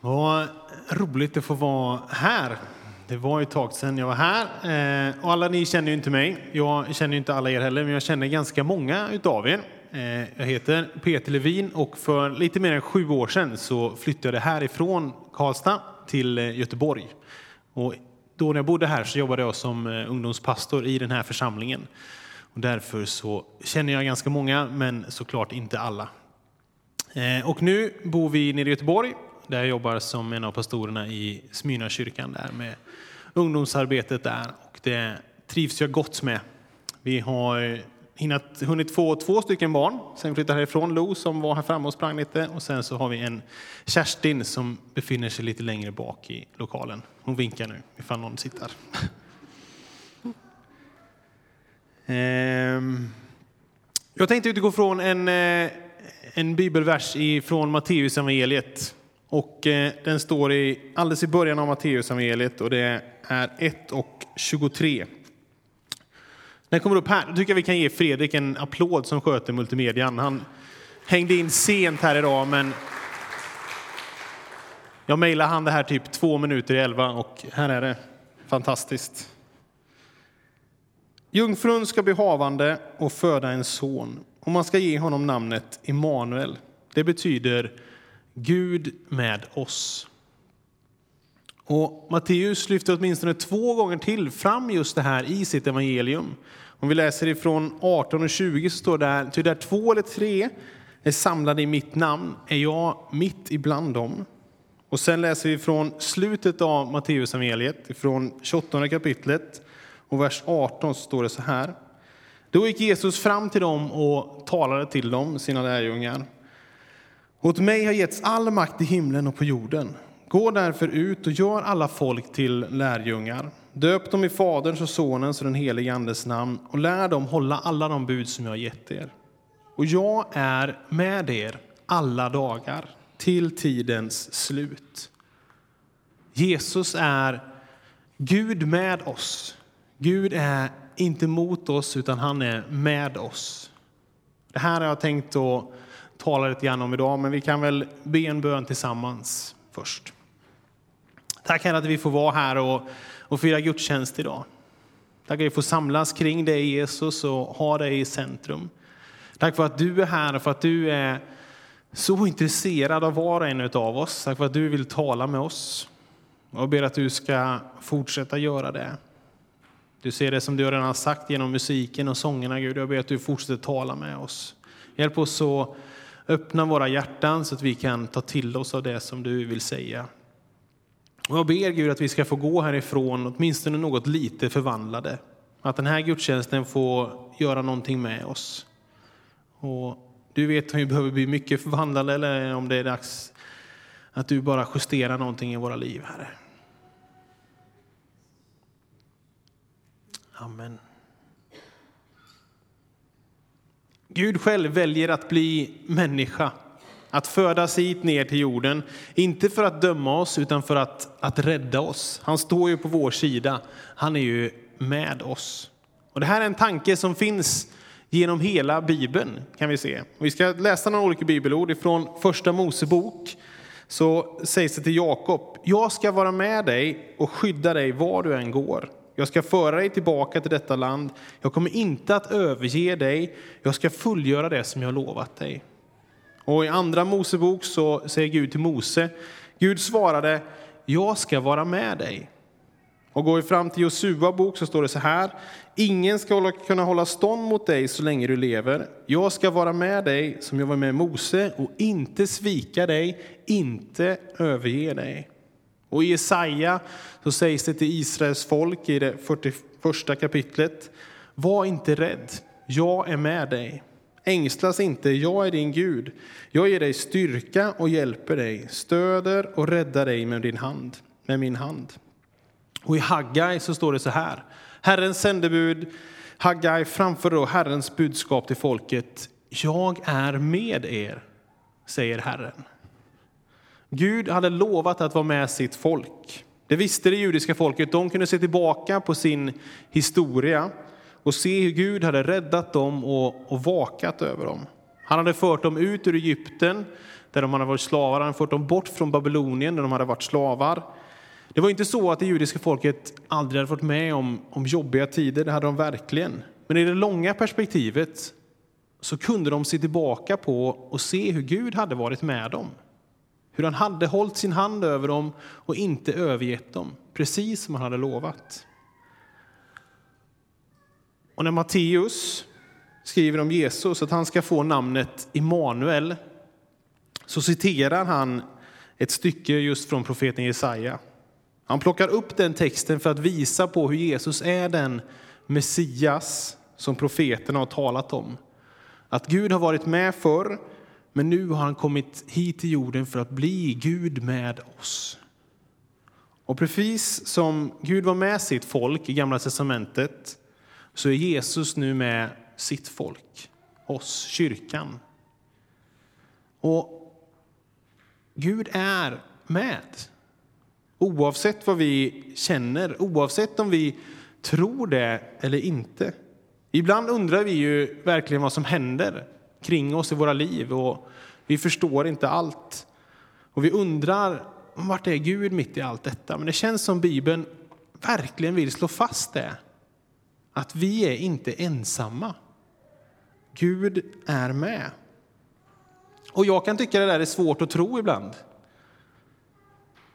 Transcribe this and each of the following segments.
Vad roligt att få vara här. Det var ett tag sedan jag var här. Eh, och alla ni känner ju inte mig. Jag känner inte alla er heller, men jag känner ganska många utav er. Eh, jag heter Peter Levin och för lite mer än sju år sedan så flyttade jag härifrån Karlstad till eh, Göteborg. Och då när jag bodde här så jobbade jag som ungdomspastor i den här församlingen. Och därför så känner jag ganska många, men såklart inte alla. Och nu bor vi nere i Göteborg där jag jobbar som en av pastorerna i Smyrnakyrkan där med ungdomsarbetet där och det trivs jag gott med. Vi har hinnat, hunnit få två stycken barn sen vi flyttade härifrån. Lo som var här framme och sprang lite och sen så har vi en Kerstin som befinner sig lite längre bak i lokalen. Hon vinkar nu ifall någon sitter. Ehm, jag tänkte utgå från en, eh, en bibelvers från Matteus evangeliet och eh, den står i, alldeles i början av Matteusevangeliet och det är 1 och 23. Den kommer upp här. Då tycker jag vi kan ge Fredrik en applåd som sköter multimedian. Han hängde in sent här idag, men jag mejlade han det här typ två minuter i elva och här är det. Fantastiskt. Jungfrun ska bli havande och föda en son och man ska ge honom namnet Immanuel. Det betyder Gud med oss. Och Matteus lyfter åtminstone två gånger till fram just det här i sitt evangelium. Om vi läser ifrån 18 och 20 så står det här, ty där två eller tre är samlade i mitt namn är jag mitt ibland dem. Och sen läser vi från slutet av Matteus evangeliet, från 28 kapitlet och vers 18 så står det så här. Då gick Jesus fram till dem och talade till dem, sina lärjungar. Åt mig har getts all makt i himlen och på jorden. Gå därför ut och gör alla folk till lärjungar. Döp dem i Faderns och Sonens och den helige Andes namn och lär dem hålla alla de bud som jag har gett er. Och jag är med er alla dagar till tidens slut. Jesus är Gud med oss. Gud är inte mot oss, utan han är med oss. Det här har jag tänkt att tala lite grann om idag, men vi kan väl be en bön tillsammans först. Tack Herre att vi får vara här och, och fira gudstjänst idag. Tack att vi får samlas kring dig Jesus och ha dig i centrum. Tack för att du är här och för att du är så intresserad av var och en av oss. Tack för att du vill tala med oss. Jag ber att du ska fortsätta göra det. Du ser det som du redan har sagt genom musiken och sångerna, Gud. Jag ber att du fortsätter tala med oss. Hjälp oss att Öppna våra hjärtan så att vi kan ta till oss av det som du vill säga. Och jag ber Gud att vi ska få gå härifrån åtminstone något lite förvandlade. Att den här gudstjänsten får göra någonting med oss. Och du vet om vi behöver bli mycket förvandlade eller om det är dags att du bara justerar någonting i våra liv, Herre. Amen. Gud själv väljer att bli människa, att födas hit ner till jorden. Inte för att döma oss, utan för att, att rädda oss. Han står ju på vår sida. Han är ju med oss. Och det här är en tanke som finns genom hela Bibeln. kan Vi se. Vi ska läsa några olika bibelord. Ifrån Första Mosebok så sägs det till Jakob, jag ska vara med dig och skydda dig var du än går. Jag ska föra dig tillbaka till detta land. Jag kommer inte att överge dig. Jag ska fullgöra det som jag lovat dig. Och i andra Mosebok så säger Gud till Mose, Gud svarade, jag ska vara med dig. Och går vi fram till Josua bok så står det så här, ingen ska kunna hålla stånd mot dig så länge du lever. Jag ska vara med dig som jag var med Mose och inte svika dig, inte överge dig. Och i Jesaja så sägs det till Israels folk i det 41 kapitlet. Var inte rädd, jag är med dig. Ängslas inte, jag är din Gud. Jag ger dig styrka och hjälper dig, stöder och räddar dig med, din hand, med min hand. Och i Haggai så står det så här. Herrens sändebud, Haggai framför då Herrens budskap till folket. Jag är med er, säger Herren. Gud hade lovat att vara med sitt folk. Det visste det judiska folket. De kunde se tillbaka på sin historia och se hur Gud hade räddat dem och, och vakat över dem. Han hade fört dem ut ur Egypten där de hade varit slavar. Han hade fört dem bort från Babylonien där de hade varit slavar. Det var inte så att det judiska folket aldrig hade varit med om, om jobbiga tider, det hade de verkligen. Men i det långa perspektivet så kunde de se tillbaka på och se hur Gud hade varit med dem. Hur han hade hållit sin hand över dem och inte övergett dem, precis som han hade lovat. Och när Matteus skriver om Jesus, att han ska få namnet Immanuel, så citerar han ett stycke just från profeten Jesaja. Han plockar upp den texten för att visa på hur Jesus är den Messias som profeterna har talat om. Att Gud har varit med förr, men nu har han kommit hit till jorden för att bli Gud med oss. Och precis som Gud var med sitt folk i Gamla testamentet så är Jesus nu med sitt folk, oss, kyrkan. Och Gud är med. Oavsett vad vi känner, oavsett om vi tror det eller inte. Ibland undrar vi ju verkligen vad som händer kring oss i våra liv och vi förstår inte allt. Och vi undrar vart är Gud mitt i allt detta? Men det känns som Bibeln verkligen vill slå fast det. Att vi är inte ensamma. Gud är med. Och jag kan tycka det där är svårt att tro ibland.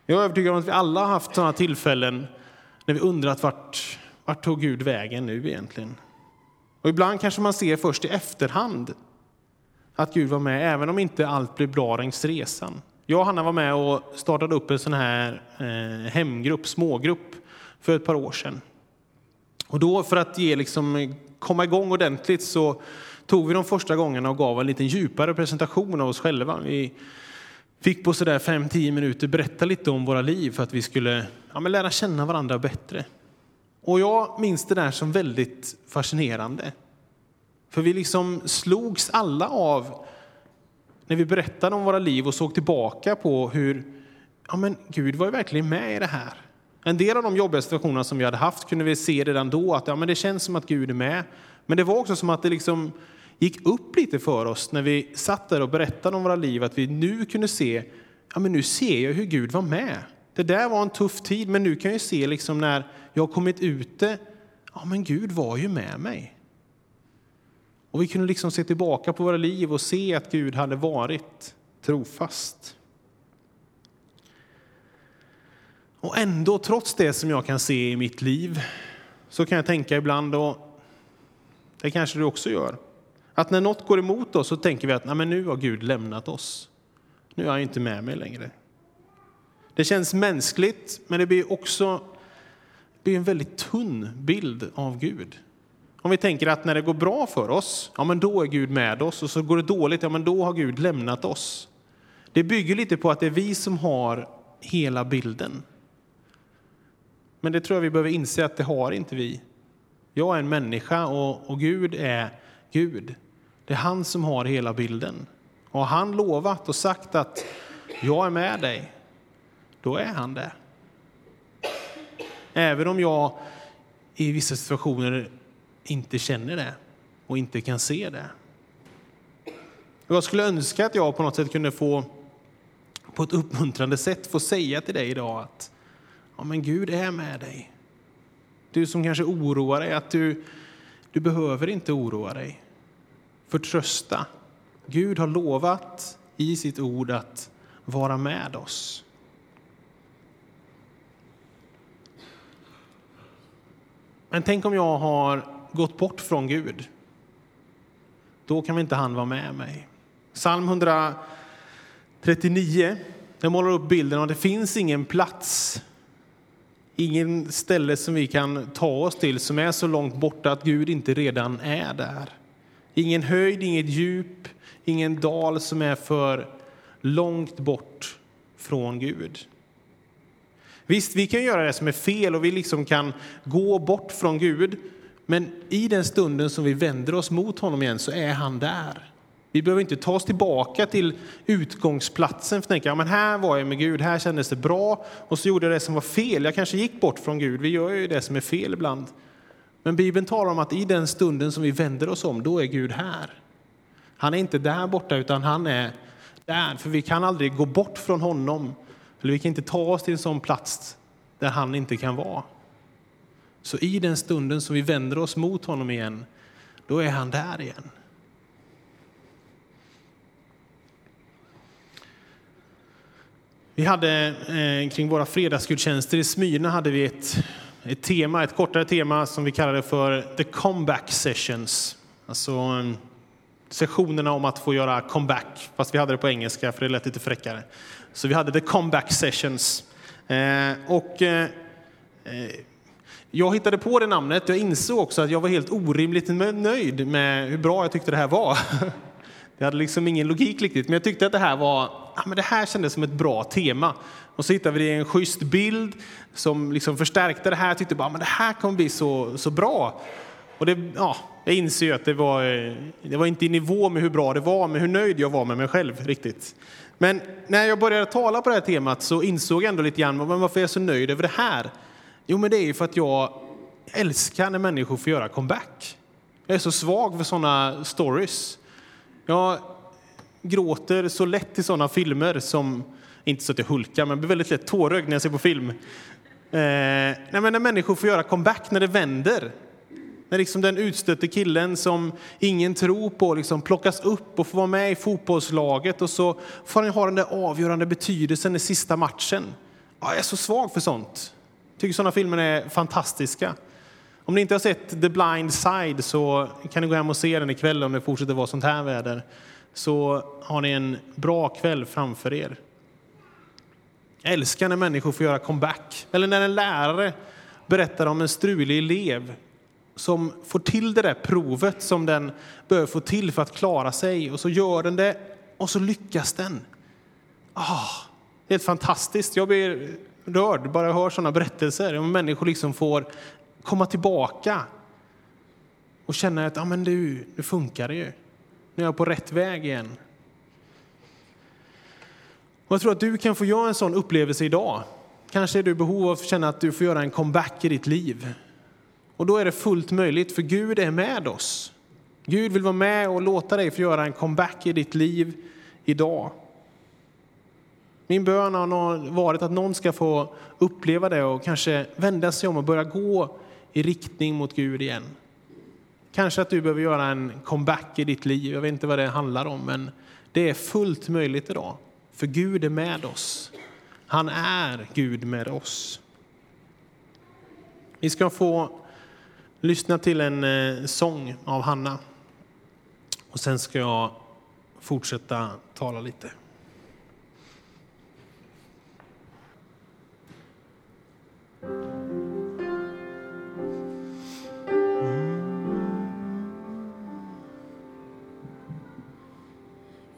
Jag är övertygad om att vi alla har haft sådana tillfällen när vi undrat vart, vart tog Gud vägen nu egentligen? Och ibland kanske man ser först i efterhand att Gud var med, även om inte allt blev bra längs resan. Jag och Hanna var med och startade upp en sån här eh, hemgrupp, smågrupp, för ett par år sedan. Och då för att ge, liksom, komma igång ordentligt så tog vi de första gångerna och gav en lite djupare presentation av oss själva. Vi fick på sådär 5-10 minuter berätta lite om våra liv för att vi skulle ja, lära känna varandra bättre. Och jag minns det där som väldigt fascinerande. För vi liksom slogs alla av när vi berättade om våra liv och såg tillbaka på hur ja, men Gud var ju verkligen med i det här. En del av de jobbiga situationerna som vi hade haft kunde vi se redan då att ja, men det känns som att Gud är med. Men det var också som att det liksom gick upp lite för oss när vi satt där och berättade om våra liv, att vi nu kunde se, ja men nu ser jag hur Gud var med. Det där var en tuff tid, men nu kan jag se liksom när jag har kommit ute, ja men Gud var ju med mig. Och vi kunde liksom se tillbaka på våra liv och se att Gud hade varit trofast. Och ändå, trots det som jag kan se i mitt liv, så kan jag tänka ibland, och det kanske du också gör, att när något går emot oss så tänker vi att Nej, men nu har Gud lämnat oss. Nu är han inte med mig längre. Det känns mänskligt, men det blir också det blir en väldigt tunn bild av Gud. Om vi tänker att när det går bra för oss, ja men då är Gud med oss och så går det dåligt, ja men då har Gud lämnat oss. Det bygger lite på att det är vi som har hela bilden. Men det tror jag vi behöver inse att det har inte vi. Jag är en människa och, och Gud är Gud. Det är han som har hela bilden. Och har han lovat och sagt att jag är med dig, då är han det. Även om jag i vissa situationer inte känner det och inte kan se det. Jag skulle önska att jag på något sätt kunde få på ett uppmuntrande sätt få säga till dig idag att ja, men Gud är med dig. Du som kanske oroar dig, att du, du behöver inte oroa dig. Förtrösta. Gud har lovat i sitt ord att vara med oss. Men tänk om jag har gått bort från Gud. Då kan inte han vara med mig. Psalm 139 den målar upp bilden av att det finns ingen plats, ingen ställe som vi kan ta oss till som är så långt borta att Gud inte redan är där. Ingen höjd, inget djup, ingen dal som är för långt bort från Gud. Visst, vi kan göra det som är fel och vi liksom kan gå bort från Gud. Men i den stunden som vi vänder oss mot honom igen så är han där. Vi behöver inte ta oss tillbaka till utgångsplatsen för att tänka, ja, men här var jag med Gud, här kändes det bra och så gjorde jag det som var fel. Jag kanske gick bort från Gud, vi gör ju det som är fel ibland. Men Bibeln talar om att i den stunden som vi vänder oss om, då är Gud här. Han är inte där borta, utan han är där, för vi kan aldrig gå bort från honom. Eller vi kan inte ta oss till en sån plats där han inte kan vara. Så i den stunden som vi vänder oss mot honom igen, då är han där igen. Vi hade eh, kring våra fredagsgudstjänster i Smyrna hade vi ett, ett tema, ett kortare tema som vi kallade för The Comeback Sessions. Alltså eh, sessionerna om att få göra comeback, fast vi hade det på engelska för det lät lite fräckare. Så vi hade The Comeback Sessions. Eh, och eh, eh jag hittade på det namnet. Jag insåg också att jag var helt orimligt nöjd med hur bra jag tyckte det här var. Det hade liksom ingen logik riktigt, men jag tyckte att det här var, ja, men det här kändes som ett bra tema. Och så hittade vi en schysst bild som liksom förstärkte det här. Jag tyckte bara, men det här kommer bli så, så bra. Och det, ja, jag inser ju att det var, eh, det var inte i nivå med hur bra det var, men hur nöjd jag var med mig själv riktigt. Men när jag började tala på det här temat så insåg jag ändå lite grann, men varför är jag så nöjd över det här? Jo, men det är ju för att jag älskar när människor får göra comeback. Jag är så svag för sådana stories. Jag gråter så lätt i sådana filmer som, inte så att jag hulkar, men blir väldigt lätt tårögd när jag ser på film. Eh, nej, men när människor får göra comeback, när det vänder. När liksom den utstötte killen som ingen tror på liksom plockas upp och får vara med i fotbollslaget och så får han ha den där avgörande betydelsen i sista matchen. Ja, jag är så svag för sånt. Jag tycker sådana filmer är fantastiska. Om ni inte har sett The Blind Side så kan ni gå hem och se den ikväll om det fortsätter vara sånt här väder. Så har ni en bra kväll framför er. Jag älskar när människor får göra comeback. Eller när en lärare berättar om en strulig elev som får till det där provet som den behöver få till för att klara sig. Och så gör den det och så lyckas den. Ah, helt fantastiskt. Jag blir rörd bara jag hör sådana berättelser. Om människor liksom får komma tillbaka och känna att ah, men du, nu funkar det ju. Nu är jag på rätt väg igen. Och jag tror att du kan få göra en sån upplevelse idag. Kanske är du i behov av att känna att du får göra en comeback i ditt liv. Och då är det fullt möjligt, för Gud är med oss. Gud vill vara med och låta dig få göra en comeback i ditt liv idag. Min bön har varit att någon ska få uppleva det och kanske vända sig om och börja gå i riktning mot Gud igen. Kanske att du behöver göra en comeback i ditt liv. Jag vet inte vad det handlar om, men det är fullt möjligt idag. För Gud är med oss. Han är Gud med oss. Vi ska få lyssna till en eh, sång av Hanna. Och sen ska jag fortsätta tala lite.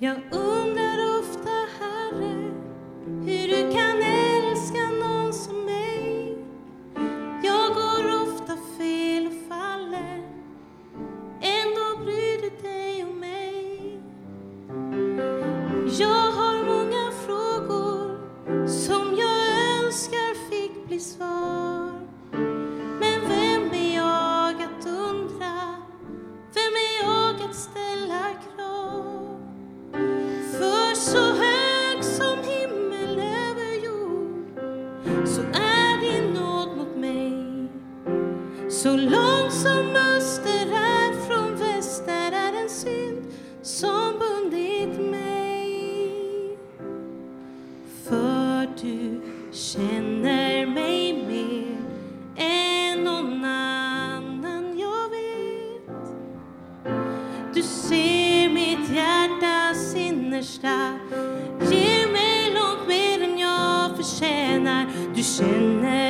Jag innersta Ger mig långt mer än jag förtjänar Du känner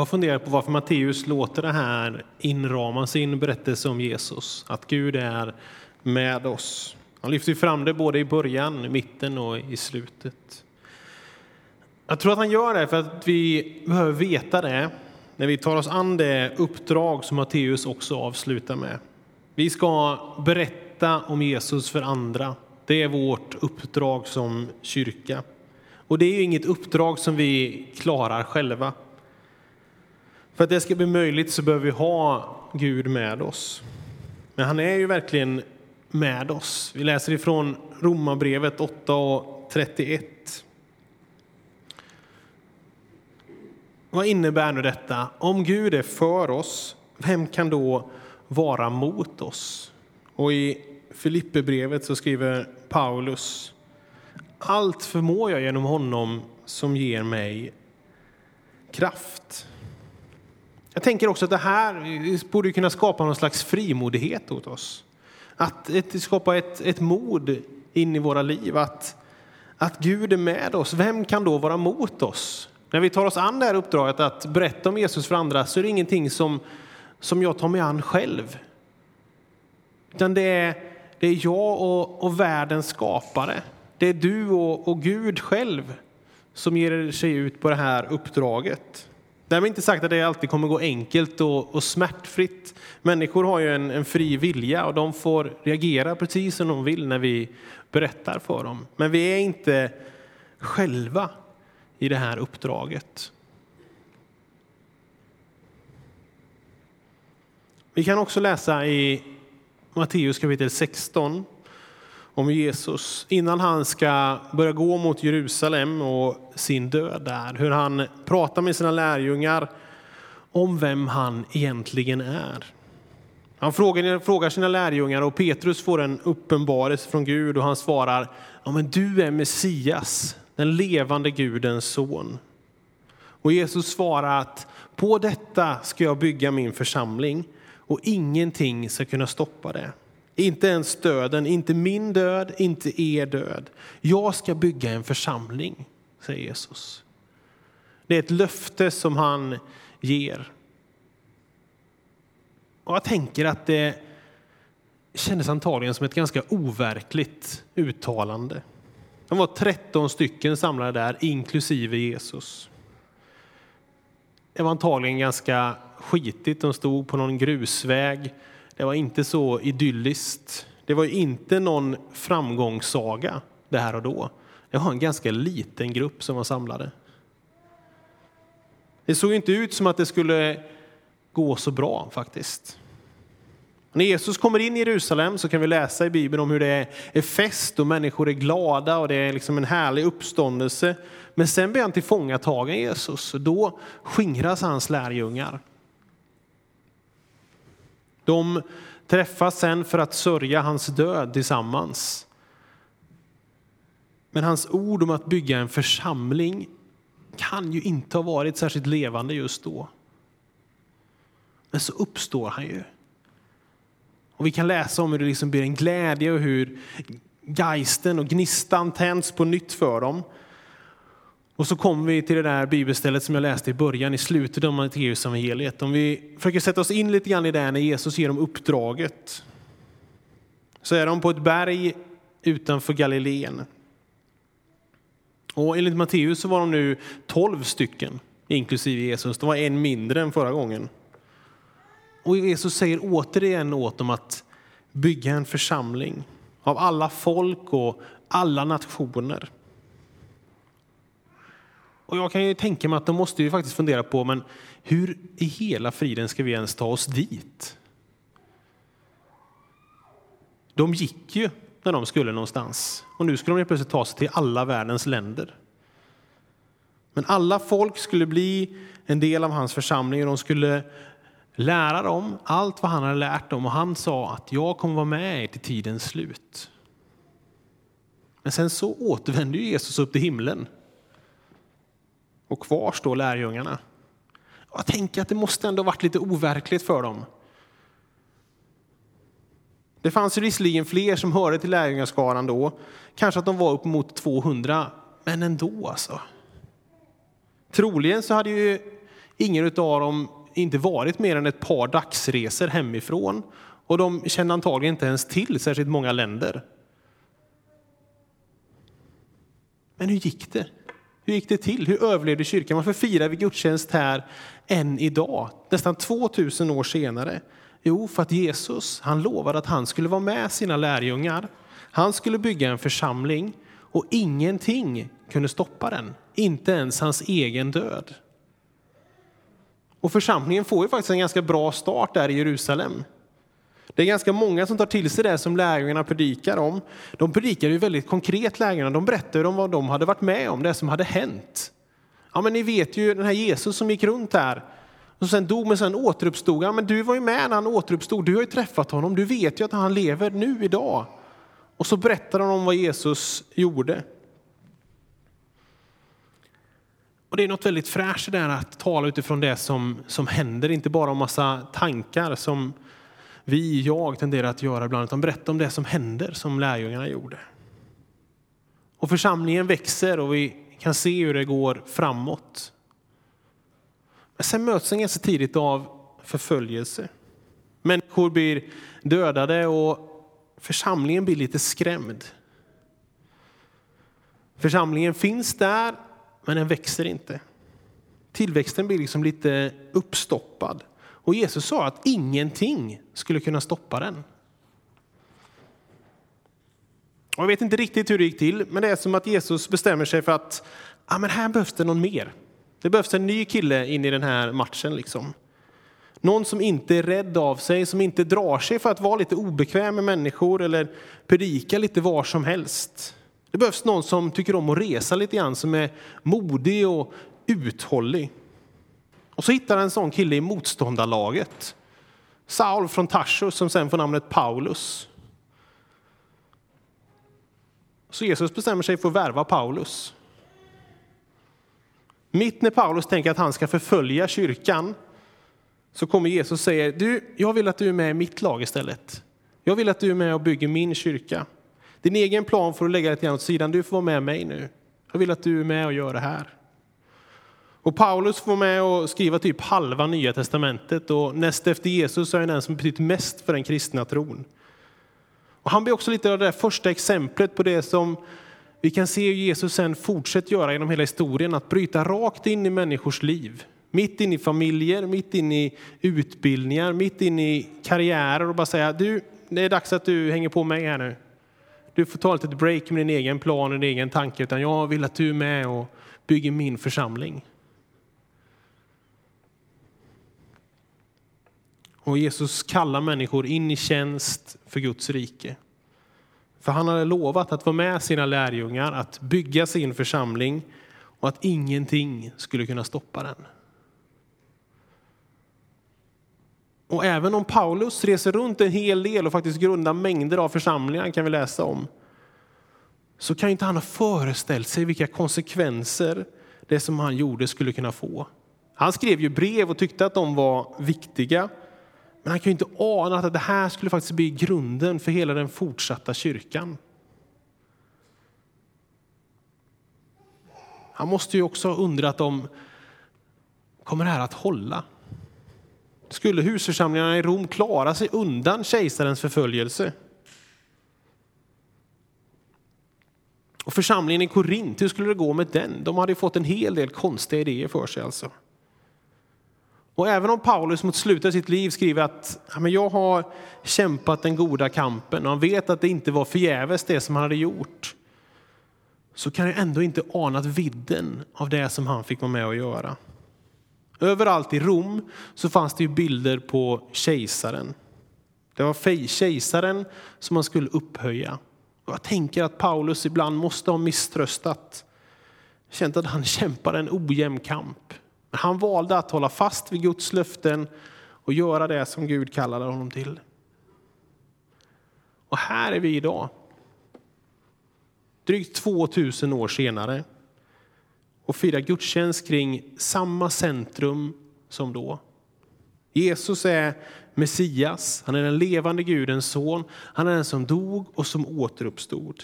Jag har funderat på varför Matteus låter det här inrama sin berättelse om Jesus, att Gud är med oss. Han lyfter fram det både i början, i mitten och i slutet. Jag tror att han gör det för att vi behöver veta det när vi tar oss an det uppdrag som Matteus också avslutar med. Vi ska berätta om Jesus för andra. Det är vårt uppdrag som kyrka. Och det är ju inget uppdrag som vi klarar själva. För att det ska bli möjligt så behöver vi ha Gud med oss. Men han är ju verkligen med oss. Vi läser ifrån Romarbrevet 8 och 31. Vad innebär nu detta? Om Gud är för oss, vem kan då vara mot oss? Och i Filipperbrevet så skriver Paulus Allt förmår jag genom honom som ger mig kraft. Jag tänker också att det här borde kunna skapa någon slags frimodighet åt oss. Att ett, skapa ett, ett mod in i våra liv, att, att Gud är med oss. Vem kan då vara mot oss? När vi tar oss an det här uppdraget att berätta om Jesus för andra så är det ingenting som, som jag tar mig an själv. Utan det är, det är jag och, och världens skapare. Det är du och, och Gud själv som ger sig ut på det här uppdraget. Därmed inte sagt att det alltid kommer gå enkelt och, och smärtfritt. Människor har ju en, en, fri vilja och de får reagera precis som de vill när vi berättar för dem. Men vi är inte själva i det här uppdraget. Vi kan också läsa i Matteus kapitel 16 om Jesus innan han ska börja gå mot Jerusalem och sin död där. Hur han pratar med sina lärjungar om vem han egentligen är. Han frågar, sina lärjungar och Petrus får en uppenbarelse från Gud och han svarar ja, men du är Messias, den levande Gudens son. Och Jesus svarar att på detta ska jag bygga min församling och ingenting ska kunna stoppa det. Inte ens döden, inte min död, inte er död. Jag ska bygga en församling, säger Jesus. Det är ett löfte som han ger. Och jag tänker att det, kändes antagligen som ett ganska overkligt uttalande. De var 13 stycken samlade där, inklusive Jesus. Det var antagligen ganska skitigt. De stod på någon grusväg. Det var inte så idylliskt. Det var inte någon framgångssaga det här och då. Det var en ganska liten grupp som var samlade. Det såg inte ut som att det skulle gå så bra faktiskt. När Jesus kommer in i Jerusalem så kan vi läsa i Bibeln om hur det är fest och människor är glada och det är liksom en härlig uppståndelse. Men sen blir han tillfångatagen Jesus och då skingras hans lärjungar. De träffas sen för att sörja hans död tillsammans. Men hans ord om att bygga en församling kan ju inte ha varit särskilt levande just då. Men så uppstår han ju. Och vi kan läsa om hur det liksom blir en glädje och hur geisten och gnistan tänds på nytt för dem. Och så kommer vi till det där bibelstället som jag läste i början, i slutet av Matteus evangeliet. Om vi försöker sätta oss in lite grann i det när Jesus ger dem uppdraget. Så är de på ett berg utanför Galileen. Och enligt Matteus så var de nu tolv stycken, inklusive Jesus. De var en mindre än förra gången. Och Jesus säger återigen åt dem att bygga en församling av alla folk och alla nationer. Och jag kan ju tänka mig att de måste ju faktiskt fundera på, men hur i hela friden ska vi ens ta oss dit? De gick ju när de skulle någonstans och nu skulle de plötsligt ta sig till alla världens länder. Men alla folk skulle bli en del av hans församling och de skulle lära dem allt vad han hade lärt dem och han sa att jag kommer vara med er till tidens slut. Men sen så återvände Jesus upp till himlen. Och kvar står lärjungarna. Jag tänker att det måste ändå varit lite overkligt för dem. Det fanns visserligen fler som hörde till lärjungaskaran då. Kanske att de var upp mot 200, men ändå alltså. Troligen så hade ju ingen av dem inte varit mer än ett par dagsresor hemifrån och de kände antagligen inte ens till särskilt många länder. Men hur gick det? Hur gick det till? Hur överlevde kyrkan? Varför firar vi gudstjänst här än idag, nästan 2000 år senare? Jo, för att Jesus han lovade att han skulle vara med sina lärjungar. Han skulle bygga en församling och ingenting kunde stoppa den, inte ens hans egen död. Och församlingen får ju faktiskt en ganska bra start där i Jerusalem. Det är ganska många som tar till sig det som lärjungarna predikar om. De predikar ju väldigt konkret, lärjungarna. De berättar om vad de hade varit med om, det som hade hänt. Ja, men ni vet ju den här Jesus som gick runt här och sen dog men sen återuppstod. Ja, men du var ju med när han återuppstod. Du har ju träffat honom. Du vet ju att han lever nu idag. Och så berättar han om vad Jesus gjorde. Och det är något väldigt fräscht där att tala utifrån det som, som händer, inte bara om massa tankar som vi, jag, tenderar att göra ibland, utan berätta om det som händer, som lärjungarna gjorde. Och församlingen växer och vi kan se hur det går framåt. Sen möts den ganska tidigt av förföljelse. Människor blir dödade och församlingen blir lite skrämd. Församlingen finns där, men den växer inte. Tillväxten blir liksom lite uppstoppad. Och Jesus sa att ingenting skulle kunna stoppa den. Och jag vet inte riktigt hur det gick till, men det är som att Jesus bestämmer sig för att ah, men här behövs det någon mer. Det behövs en ny kille in i den här matchen. Liksom. Någon som inte är rädd av sig, som inte drar sig för att vara lite obekväm med människor eller predika lite var som helst. Det behövs någon som tycker om att resa lite grann, som är modig och uthållig. Och så hittar en sån kille i motståndarlaget. Saul från Tarsus som sen får namnet Paulus. Så Jesus bestämmer sig för att värva Paulus. Mitt när Paulus tänker att han ska förfölja kyrkan så kommer Jesus och säger du, jag vill att du är med i mitt lag istället. Jag vill att du är med och bygger min kyrka. Din egen plan får du lägga lite grann åt sidan. Du får vara med mig nu. Jag vill att du är med och gör det här. Och Paulus får med och skriva typ halva Nya Testamentet och näst efter Jesus är han den som betytt mest för den kristna tron. Och han blir också lite av det första exemplet på det som vi kan se hur Jesus sen fortsätter göra genom hela historien, att bryta rakt in i människors liv. Mitt in i familjer, mitt in i utbildningar, mitt in i karriärer och bara säga du, det är dags att du hänger på mig här nu. Du får ta ett break med din egen plan och din egen tanke, utan jag vill att du är med och bygger min församling. Och Jesus kallar människor in i tjänst för Guds rike. För han hade lovat att vara med sina lärjungar, att bygga sin församling och att ingenting skulle kunna stoppa den. Och även om Paulus reser runt en hel del och faktiskt grundar mängder av församlingar kan vi läsa om, så kan inte han ha föreställt sig vilka konsekvenser det som han gjorde skulle kunna få. Han skrev ju brev och tyckte att de var viktiga, men han kan ju inte ana att det här skulle faktiskt bli grunden för hela den fortsatta kyrkan. Han måste ju också ha undrat om kommer det här att hålla? Skulle husförsamlingarna i Rom klara sig undan kejsarens förföljelse? Och församlingen i Korint, hur skulle det gå med den? De hade fått en hel del konstiga idéer för sig. alltså. Och även om Paulus mot slutet av sitt liv skriver att ja, men jag har kämpat den goda kampen och han vet att det inte var förgäves det som han hade gjort, så kan jag ändå inte ana vidden av det som han fick vara med och göra. Överallt i Rom så fanns det ju bilder på kejsaren. Det var kejsaren som man skulle upphöja. Och jag tänker att Paulus ibland måste ha misströstat. Känt att han kämpade en ojämn kamp. Men han valde att hålla fast vid Guds löften och göra det som Gud kallade honom till. Och här är vi idag. Drygt 2000 år senare och firar gudstjänst kring samma centrum som då. Jesus är Messias, han är den levande Gudens son. Han är den som dog och som återuppstod.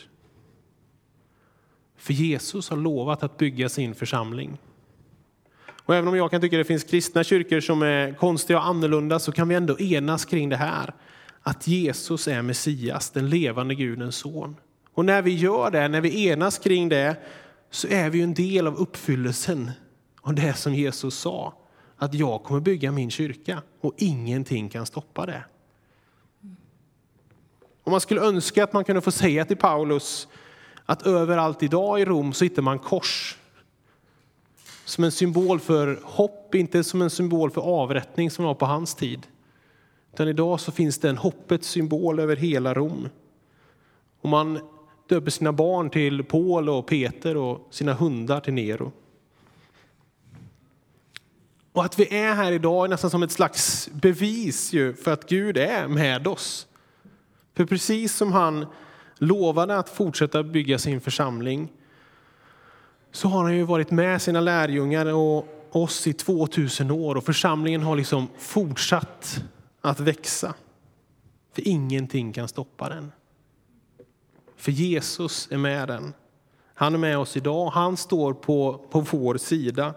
För Jesus har lovat att bygga sin församling. Och även om jag kan tycka att det finns kristna kyrkor som är konstiga och annorlunda så kan vi ändå enas kring det här. Att Jesus är Messias, den levande Gudens son. Och när vi gör det, när vi enas kring det, så är vi en del av uppfyllelsen av det som Jesus sa. Att jag kommer bygga min kyrka och ingenting kan stoppa det. Om man skulle önska att man kunde få säga till Paulus att överallt idag i Rom så hittar man kors. Som en symbol för hopp, inte som en symbol för avrättning som var på hans tid. Utan idag så finns det en hoppets symbol över hela Rom. Och man döper sina barn till Paul och Peter och sina hundar till Nero. Och att vi är här idag är nästan som ett slags bevis ju för att Gud är med oss. För precis som han lovade att fortsätta bygga sin församling så har han ju varit med sina lärjungar och oss i 2000 år och församlingen har liksom fortsatt att växa. För ingenting kan stoppa den. För Jesus är med den. Han är med oss idag. Han står på, på vår sida.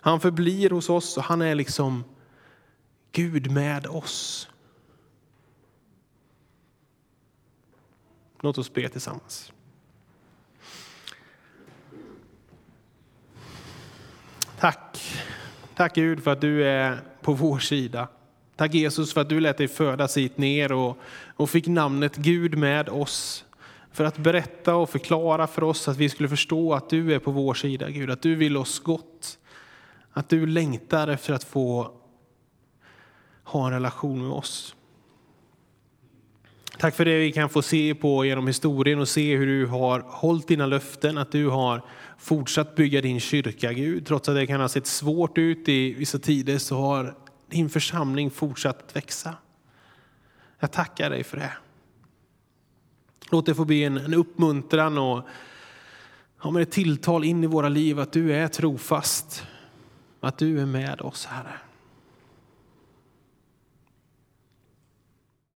Han förblir hos oss och han är liksom Gud med oss. Låt oss be tillsammans. Tack. Tack Gud för att du är på vår sida. Tack Jesus för att du lät dig födas hit ner och, och fick namnet Gud med oss för att berätta och förklara för oss att vi skulle förstå att du är på vår sida, Gud, att du vill oss gott. Att du längtar efter att få ha en relation med oss. Tack för det vi kan få se på genom historien och se hur du har hållit dina löften, att du har fortsatt bygga din kyrka, Gud. Trots att det kan ha sett svårt ut i vissa tider så har din församling fortsatt växa. Jag tackar dig för det. Låt det få bli en, en uppmuntran och ja, med ett tilltal in i våra liv att du är trofast, att du är med oss, Herre.